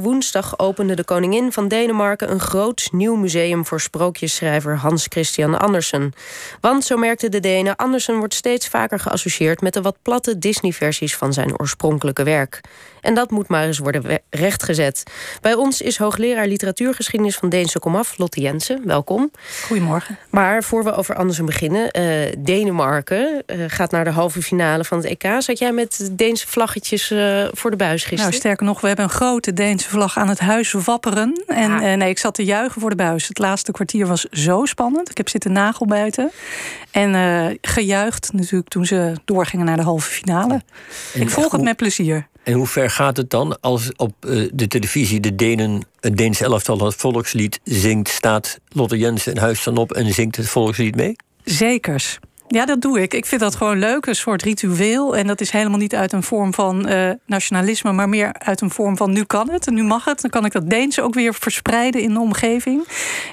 woensdag opende de koningin van Denemarken een groot nieuw museum voor sprookjesschrijver Hans Christian Andersen. Want, zo merkte de Denen, Andersen wordt steeds vaker geassocieerd met de wat platte Disney-versies van zijn oorspronkelijke werk. En dat moet maar eens worden rechtgezet. Bij ons is hoogleraar literatuurgeschiedenis van Deense Komaf, Lotte Jensen. Welkom. Goedemorgen. Maar voor we over Andersen beginnen, uh, Denemarken uh, gaat naar de halve finale van het EK. Zat jij met Deense vlaggetjes uh, voor de buis gisteren? Nou, sterker nog, we hebben een grote Deense vlag aan het huis wapperen. En ah. nee, ik zat te juichen voor de buis. Het laatste kwartier was zo spannend. Ik heb zitten nagelbuiten. En gejuicht natuurlijk toen ze doorgingen naar de halve finale. ik volg het met plezier. En hoe ver gaat het dan als op uh, de televisie de Denen, het Deens elftal het volkslied zingt, staat Lotte Jensen in huis dan op en zingt het volkslied mee? Zekers. Ja, dat doe ik. Ik vind dat gewoon leuk, een soort ritueel. En dat is helemaal niet uit een vorm van uh, nationalisme, maar meer uit een vorm van nu kan het en nu mag het. Dan kan ik dat Deens ook weer verspreiden in de omgeving.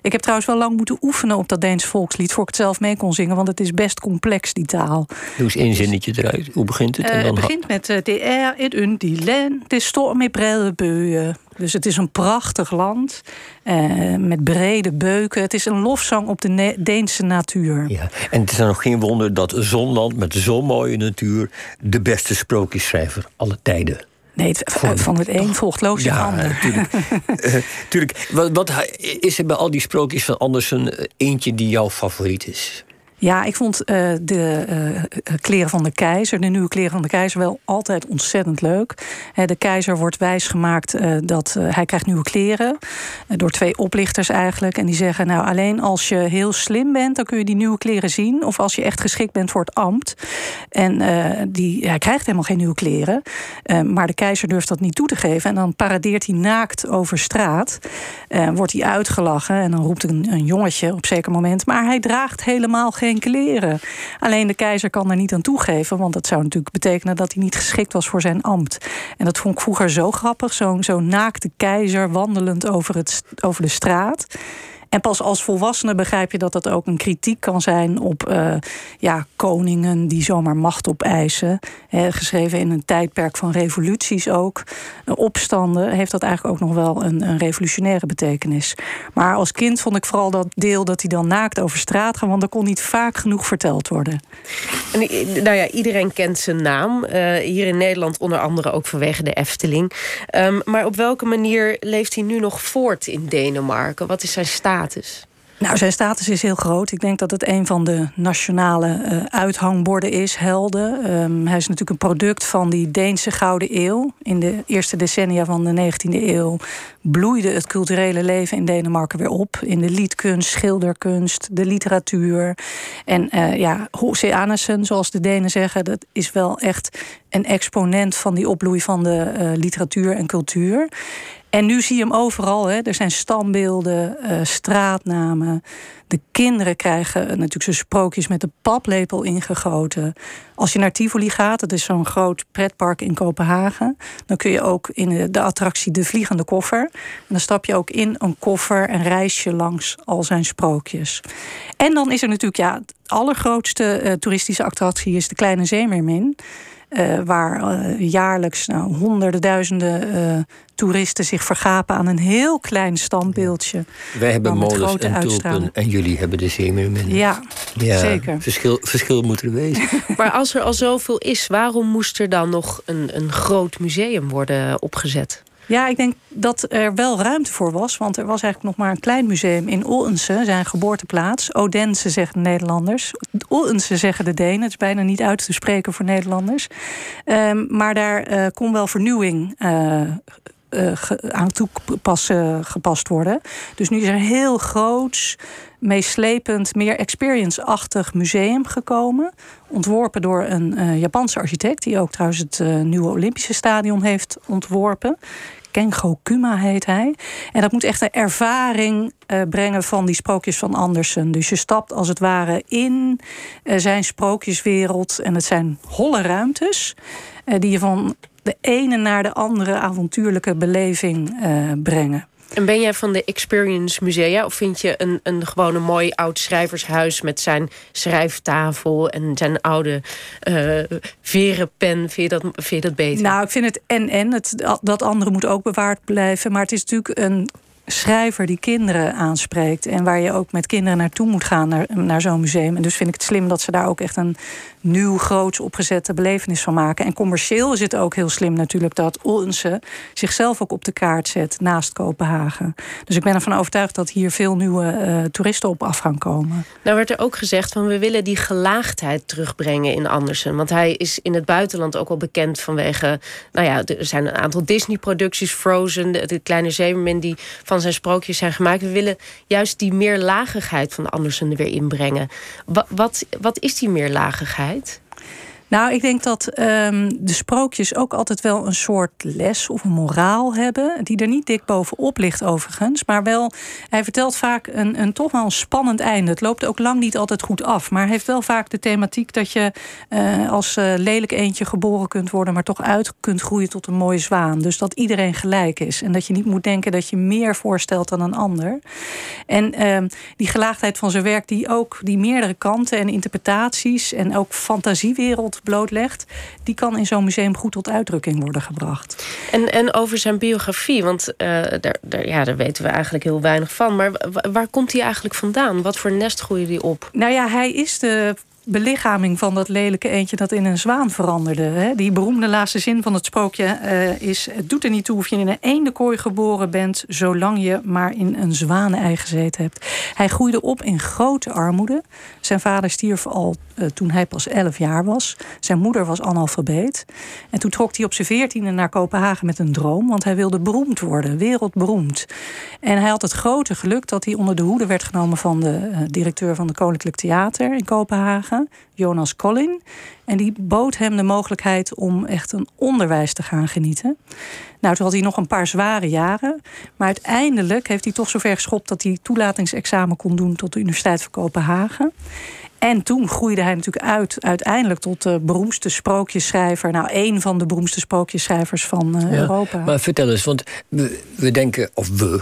Ik heb trouwens wel lang moeten oefenen op dat Deens volkslied voor ik het zelf mee kon zingen, want het is best complex, die taal. Doe eens één zinnetje eruit. Hoe begint het? Uh, het begint met uh, de er in len, het is storm met brede. Dus het is een prachtig land eh, met brede beuken. Het is een lofzang op de Deense natuur. Ja, en het is dan nog geen wonder dat Zonland met zo'n mooie natuur de beste sprookjesschrijver alle tijden Nee, het, van het een volgt loos ja, ander. Natuurlijk. uh, tuurlijk. Wat, wat, is er bij al die sprookjes van Andersen eh, eentje die jouw favoriet is? Ja, ik vond uh, de uh, kleren van de keizer, de nieuwe kleren van de keizer, wel altijd ontzettend leuk. de keizer wordt wijsgemaakt uh, dat hij krijgt nieuwe kleren. door twee oplichters eigenlijk. En die zeggen, nou alleen als je heel slim bent, dan kun je die nieuwe kleren zien. Of als je echt geschikt bent voor het ambt. En die, hij krijgt helemaal geen nieuwe kleren. maar de keizer durft dat niet toe te geven. En dan paradeert hij naakt over straat. wordt hij uitgelachen. En dan roept een, een jongetje op zeker moment. Maar hij draagt helemaal geen kleren. Alleen de keizer kan er niet aan toegeven, want dat zou natuurlijk betekenen dat hij niet geschikt was voor zijn ambt. En dat vond ik vroeger zo grappig, zo'n zo naakte keizer wandelend over, het, over de straat. En pas als volwassene begrijp je dat dat ook een kritiek kan zijn op uh, ja, koningen die zomaar macht opeisen. He, geschreven in een tijdperk van revoluties ook. Opstanden heeft dat eigenlijk ook nog wel een, een, revolutionaire betekenis. Maar als kind vond ik vooral dat deel dat hij dan naakt over straat gaat, want dat kon niet vaak genoeg verteld worden. En, nou ja, iedereen kent zijn naam. Uh, hier in Nederland onder andere ook vanwege de Efteling. Um, maar op welke manier leeft hij nu nog voort in Denemarken? Wat is zijn staat? Nou, zijn status is heel groot. Ik denk dat het een van de nationale uh, uithangborden is, helden. Um, hij is natuurlijk een product van die Deense Gouden Eeuw. In de eerste decennia van de 19e eeuw bloeide het culturele leven in Denemarken weer op. In de liedkunst, schilderkunst, de literatuur. En uh, ja, H.C. Andersen, zoals de Denen zeggen, dat is wel echt een exponent van die opbloei van de uh, literatuur en cultuur. En nu zie je hem overal. Hè. Er zijn standbeelden, uh, straatnamen. De kinderen krijgen natuurlijk zijn sprookjes met de paplepel ingegoten. Als je naar Tivoli gaat, dat is zo'n groot pretpark in Kopenhagen, dan kun je ook in de attractie De Vliegende Koffer. Dan stap je ook in een koffer en reis je langs al zijn sprookjes. En dan is er natuurlijk, ja, allergrootste uh, toeristische attractie is de Kleine Zeemermin. Uh, waar uh, jaarlijks nou, honderden duizenden uh, toeristen zich vergapen aan een heel klein standbeeldje. Wij hebben molens en tulpen en jullie hebben de zeemeermin. Ja, ja, zeker. Verschil, verschil moet er wezen. maar als er al zoveel is, waarom moest er dan nog een, een groot museum worden opgezet? Ja, ik denk dat er wel ruimte voor was. Want er was eigenlijk nog maar een klein museum in Odense, zijn geboorteplaats. Odense zeggen de Nederlanders. Odense zeggen de Denen. Het is bijna niet uit te spreken voor Nederlanders. Um, maar daar uh, kon wel vernieuwing uh, aan toepassen gepast worden. Dus nu is er een heel groots, meeslepend, meer experience-achtig museum gekomen. Ontworpen door een uh, Japanse architect, die ook trouwens het uh, nieuwe Olympische Stadion heeft ontworpen. Kengo Kuma heet hij. En dat moet echt een ervaring brengen van die sprookjes van Andersen. Dus je stapt als het ware in zijn sprookjeswereld. En het zijn holle ruimtes. Die je van de ene naar de andere avontuurlijke beleving brengen. En ben jij van de Experience Musea? Of vind je een, een gewoon een mooi oud schrijvershuis met zijn schrijftafel en zijn oude uh, verenpen? Vind je, dat, vind je dat beter? Nou, ik vind het en-en. Dat andere moet ook bewaard blijven. Maar het is natuurlijk een schrijver die kinderen aanspreekt. En waar je ook met kinderen naartoe moet gaan, naar, naar zo'n museum. En dus vind ik het slim dat ze daar ook echt een nieuw, groots opgezette belevenis van maken. En commercieel is het ook heel slim natuurlijk dat Onze zichzelf ook op de kaart zet naast Kopenhagen. Dus ik ben ervan overtuigd dat hier veel nieuwe uh, toeristen op af gaan komen. Nou werd er ook gezegd van we willen die gelaagdheid terugbrengen in Andersen. Want hij is in het buitenland ook al bekend vanwege, nou ja, er zijn een aantal Disney-producties, Frozen, de, de kleine zeemermin die van zijn sprookjes zijn gemaakt. We willen juist die meerlagigheid van Andersen er weer inbrengen. Wat, wat, wat is die meerlagigheid? tijd. Nou, ik denk dat um, de sprookjes ook altijd wel een soort les of een moraal hebben. Die er niet dik bovenop ligt, overigens. Maar wel, hij vertelt vaak een, een toch wel een spannend einde. Het loopt ook lang niet altijd goed af. Maar heeft wel vaak de thematiek dat je uh, als uh, lelijk eentje geboren kunt worden. maar toch uit kunt groeien tot een mooie zwaan. Dus dat iedereen gelijk is. En dat je niet moet denken dat je meer voorstelt dan een ander. En uh, die gelaagdheid van zijn werk, die ook die meerdere kanten en interpretaties. en ook fantasiewereld blootlegt, die kan in zo'n museum goed tot uitdrukking worden gebracht. En, en over zijn biografie, want uh, daar, daar, ja, daar weten we eigenlijk heel weinig van. Maar waar komt hij eigenlijk vandaan? Wat voor nest groeide hij op? Nou ja, hij is de belichaming van dat lelijke eentje dat in een zwaan veranderde. Die beroemde laatste zin van het sprookje uh, is... het doet er niet toe of je in een eendenkooi geboren bent... zolang je maar in een zwanenei gezeten hebt. Hij groeide op in grote armoede. Zijn vader stierf al uh, toen hij pas 11 jaar was. Zijn moeder was analfabeet. En toen trok hij op zijn veertiende naar Kopenhagen met een droom... want hij wilde beroemd worden, wereldberoemd. En hij had het grote geluk dat hij onder de hoede werd genomen... van de uh, directeur van de Koninklijk Theater in Kopenhagen... Jonas Collin. En die bood hem de mogelijkheid om echt een onderwijs te gaan genieten. Nou, toen had hij nog een paar zware jaren. Maar uiteindelijk heeft hij toch zover geschopt dat hij toelatingsexamen kon doen tot de Universiteit van Kopenhagen. En toen groeide hij natuurlijk uit, uiteindelijk tot de beroemdste sprookjesschrijver. Nou, één van de beroemdste sprookjesschrijvers van uh, ja, Europa. Maar vertel eens, want we, we denken, of we,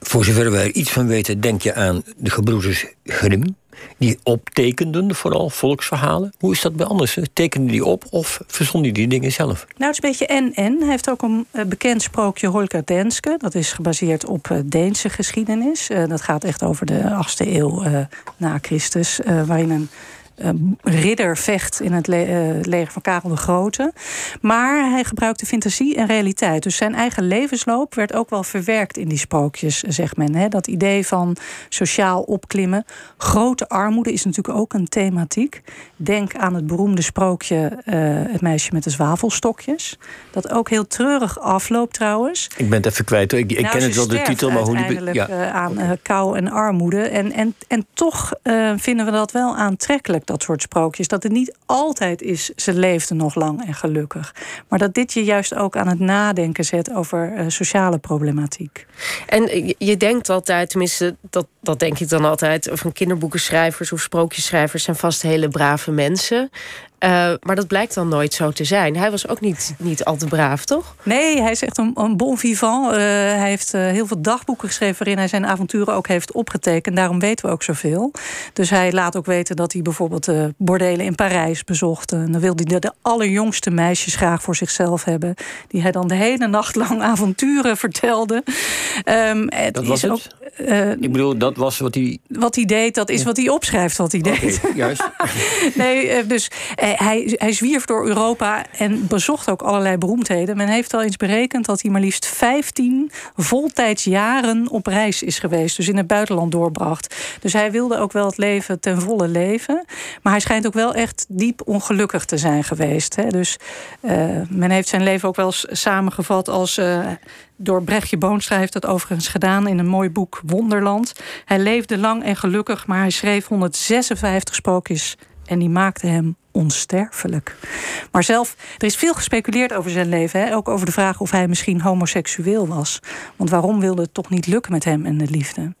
voor zover wij er iets van weten, denk je aan de gebroeders Grimm. Die optekenden vooral volksverhalen. Hoe is dat bij anders? Tekenden die op of verzonden die dingen zelf? Nou, het is een beetje en-en. Hij heeft ook een bekend sprookje Holger Denske. Dat is gebaseerd op Deense geschiedenis. Dat gaat echt over de 8e eeuw na Christus. Waarin een ridder vecht in het le uh, leger van Karel de Grote. Maar hij gebruikte fantasie en realiteit. Dus zijn eigen levensloop werd ook wel verwerkt in die sprookjes, zegt men. Hè? Dat idee van sociaal opklimmen. Grote armoede is natuurlijk ook een thematiek. Denk aan het beroemde sprookje uh, Het meisje met de zwavelstokjes. Dat ook heel treurig afloopt trouwens. Ik ben het even kwijt. Ik, ik nou, ken het wel de titel, maar hoe die... Ja. aan kou en armoede. En, en, en toch vinden we dat wel aantrekkelijk dat soort sprookjes. Dat het niet altijd is, ze leefde nog lang en gelukkig. Maar dat dit je juist ook aan het nadenken zet over uh, sociale problematiek. En je denkt altijd, tenminste, dat, dat denk ik dan altijd... van kinderboekenschrijvers of sprookjesschrijvers zijn vast hele brave mensen. Uh, maar dat blijkt dan nooit zo te zijn. Hij was ook niet, niet al te braaf, toch? Nee, hij is echt een, een bon vivant. Uh, hij heeft uh, heel veel dagboeken geschreven waarin hij zijn avonturen ook heeft opgetekend. Daarom weten we ook zoveel. Dus hij laat ook weten dat hij bijvoorbeeld de bordelen in Parijs bezocht. En dan wilde hij de, allerjongste meisjes graag voor zichzelf hebben. Die hij dan de hele nacht lang avonturen vertelde. Um, het dat was het? Ook, Ik bedoel, dat was wat hij... Wat hij deed, dat is wat hij opschrijft wat hij okay, deed. Juist. nee, dus hij, hij zwierf door Europa en bezocht ook allerlei beroemdheden. Men heeft al eens berekend dat hij maar liefst 15 voltijdsjaren op reis is geweest. Dus in het buitenland doorbracht. Dus hij wilde ook wel het leven ten volle leven. Maar hij schijnt ook wel echt diep ongelukkig te zijn geweest. Hè. Dus uh, men heeft zijn leven ook wel samengevat als. Uh, door Brechtje Boonstra heeft dat overigens gedaan in een mooi boek Wonderland. Hij leefde lang en gelukkig, maar hij schreef 156 sprookjes en die maakte hem onsterfelijk. Maar zelf, er is veel gespeculeerd over zijn leven. Hè? Ook over de vraag of hij misschien homoseksueel was. Want waarom wilde het toch niet lukken met hem en de liefde?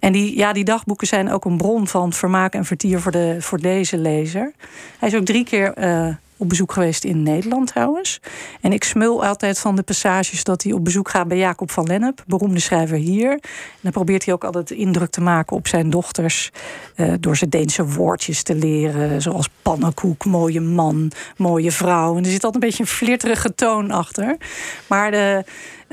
En die, ja, die dagboeken zijn ook een bron van vermaak en vertier voor, de, voor deze lezer. Hij is ook drie keer uh, op bezoek geweest in Nederland trouwens. En ik smul altijd van de passages dat hij op bezoek gaat bij Jacob van Lennep, beroemde schrijver hier. En dan probeert hij ook altijd indruk te maken op zijn dochters. Uh, door ze Deense woordjes te leren, zoals pannenkoek, mooie man, mooie vrouw. En er zit altijd een beetje een flirterige toon achter. Maar de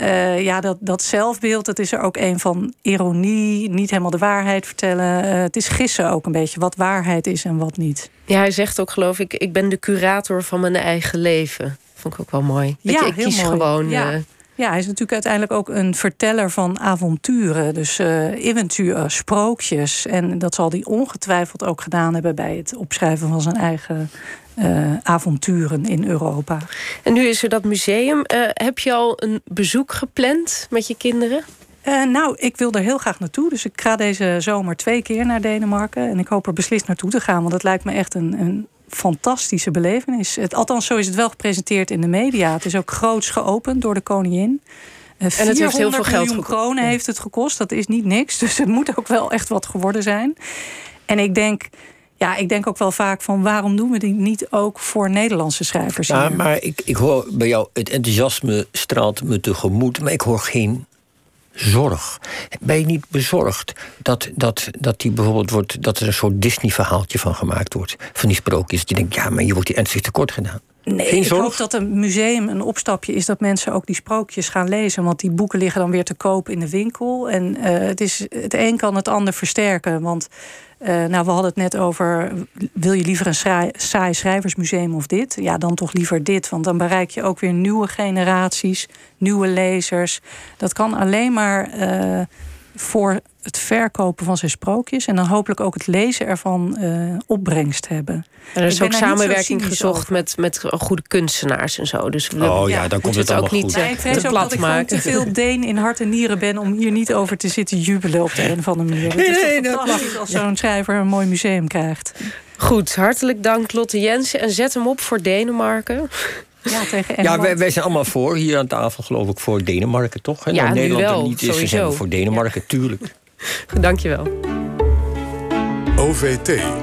uh, ja, dat, dat zelfbeeld, dat is er ook een van ironie, niet helemaal de waarheid vertellen. Uh, het is gissen ook een beetje wat waarheid is en wat niet. Ja, hij zegt ook, geloof ik, ik ben de curator van mijn eigen leven. Vond ik ook wel mooi. Ja, ik kies mooi. gewoon. Ja. Uh, ja, hij is natuurlijk uiteindelijk ook een verteller van avonturen. Dus uh, avonturen, sprookjes. En dat zal hij ongetwijfeld ook gedaan hebben bij het opschrijven van zijn eigen uh, avonturen in Europa. En nu is er dat museum. Uh, heb je al een bezoek gepland met je kinderen? Uh, nou, ik wil er heel graag naartoe. Dus ik ga deze zomer twee keer naar Denemarken. En ik hoop er beslist naartoe te gaan. Want het lijkt me echt een, een fantastische belevenis. Het, althans, zo is het wel gepresenteerd in de media. Het is ook groots geopend door de koningin. Uh, en het heeft heel veel geld miljoen kronen heeft het gekost. Dat is niet niks. Dus het moet ook wel echt wat geworden zijn. En ik denk ja, ik denk ook wel vaak van waarom doen we die niet ook voor Nederlandse schrijvers? Ja, maar ik, ik hoor bij jou, het enthousiasme straalt me tegemoet, maar ik hoor geen zorg. Ben je niet bezorgd dat, dat, dat die bijvoorbeeld wordt, dat er een soort Disney-verhaaltje van gemaakt wordt? Van die sprookjes. Dat je denkt, ja, maar je wordt die ernstig tekort gedaan. Nee, ik hoop dat een museum een opstapje is dat mensen ook die sprookjes gaan lezen. Want die boeken liggen dan weer te koop in de winkel. En uh, het, is, het een kan het ander versterken. Want uh, nou, we hadden het net over: wil je liever een saai, saai schrijversmuseum of dit? Ja, dan toch liever dit. Want dan bereik je ook weer nieuwe generaties, nieuwe lezers. Dat kan alleen maar uh, voor het verkopen van zijn sprookjes en dan hopelijk ook het lezen ervan uh, opbrengst hebben. Er is ook samenwerking gezocht met, met goede kunstenaars en zo. Dus we, oh ja, dan komt het, het ook niet goed. te, ik vrees te ook plat dat ik te veel Deen in hart en nieren ben om hier niet over te zitten jubelen op de een of andere manier. Het is Nee, toch fantastisch als zo'n schrijver een mooi museum krijgt. Goed, hartelijk dank Lotte Jensen. En zet hem op voor Denemarken. Ja, tegen Ja, Engeland. wij, wij zijn allemaal voor hier aan tafel, geloof ik, voor Denemarken, toch? En Ja, nou, nu Nederland wel, er niet is, dan zijn we sowieso. voor Denemarken, tuurlijk. Dank je wel. OVT